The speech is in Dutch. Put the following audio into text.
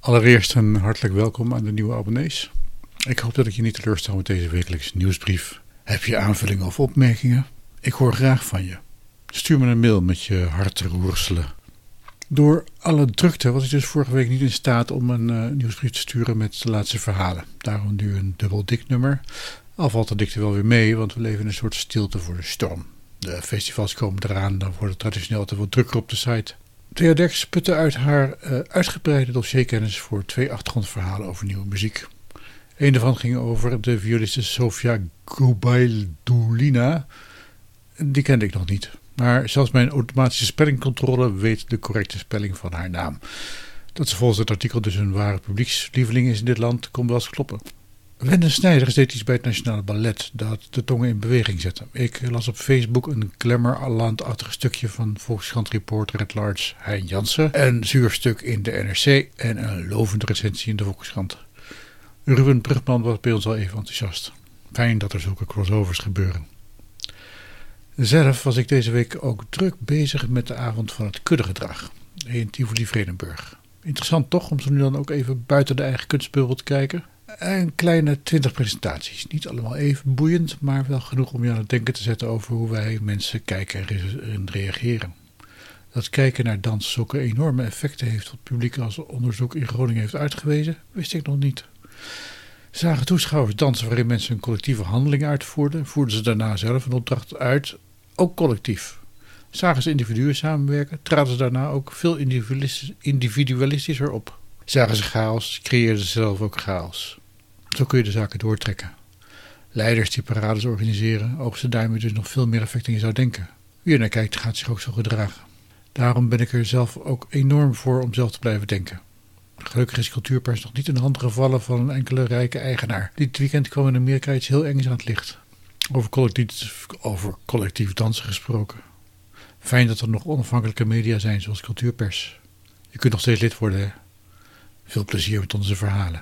Allereerst een hartelijk welkom aan de nieuwe abonnees. Ik hoop dat ik je niet teleurstel met deze wekelijkse nieuwsbrief. Heb je aanvullingen of opmerkingen? Ik hoor graag van je. Stuur me een mail met je harteroerselen. Door alle drukte was ik dus vorige week niet in staat om een uh, nieuwsbrief te sturen met de laatste verhalen. Daarom nu een dubbel dik nummer. Al valt de dikte wel weer mee, want we leven in een soort stilte voor de storm. De festivals komen eraan, dan wordt het traditioneel te veel drukker op de site. Thea putte uit haar uh, uitgebreide dossierkennis voor twee achtergrondverhalen over nieuwe muziek. Een daarvan ging over de violiste Sofia Gubaildulina. Die kende ik nog niet. Maar zelfs mijn automatische spellingcontrole weet de correcte spelling van haar naam. Dat ze volgens het artikel dus een ware publiekslieveling is in dit land, kon wel eens kloppen. Wende Snijders deed iets bij het Nationale Ballet dat de tongen in beweging zette. Ik las op Facebook een glamour-landachtig stukje van Volkskrant reporter at large Hein Jansen, een zuur stuk in de NRC en een lovende recensie in de Volkskrant. Ruben Brugman was bij ons al even enthousiast. Fijn dat er zulke crossovers gebeuren. Zelf was ik deze week ook druk bezig met de avond van het kuddegedrag in Tivoli-Vredenburg. Interessant toch om zo nu dan ook even buiten de eigen kunstbeugel te kijken. Een kleine twintig presentaties. Niet allemaal even boeiend, maar wel genoeg om je aan het denken te zetten over hoe wij mensen kijken en reageren. Dat kijken naar dans zulke enorme effecten heeft op het publiek als onderzoek in Groningen heeft uitgewezen, wist ik nog niet. Zagen toeschouwers dansen waarin mensen een collectieve handeling uitvoerden, voerden ze daarna zelf een opdracht uit, ook collectief. Zagen ze individuen samenwerken, traden ze daarna ook veel individualistischer op. Zagen ze chaos, creëerden ze zelf ook chaos. Zo kun je de zaken doortrekken. Leiders die parades organiseren, oogsten daarmee dus nog veel meer effect dan je zou denken. Wie er naar kijkt, gaat zich ook zo gedragen. Daarom ben ik er zelf ook enorm voor om zelf te blijven denken. Gelukkig is cultuurpers nog niet in de handen gevallen van een enkele rijke eigenaar. Dit weekend kwam in Amerika iets heel engs aan het licht. Over collectief, over collectief dansen gesproken. Fijn dat er nog onafhankelijke media zijn zoals cultuurpers. Je kunt nog steeds lid worden, hè? Veel plezier met onze verhalen.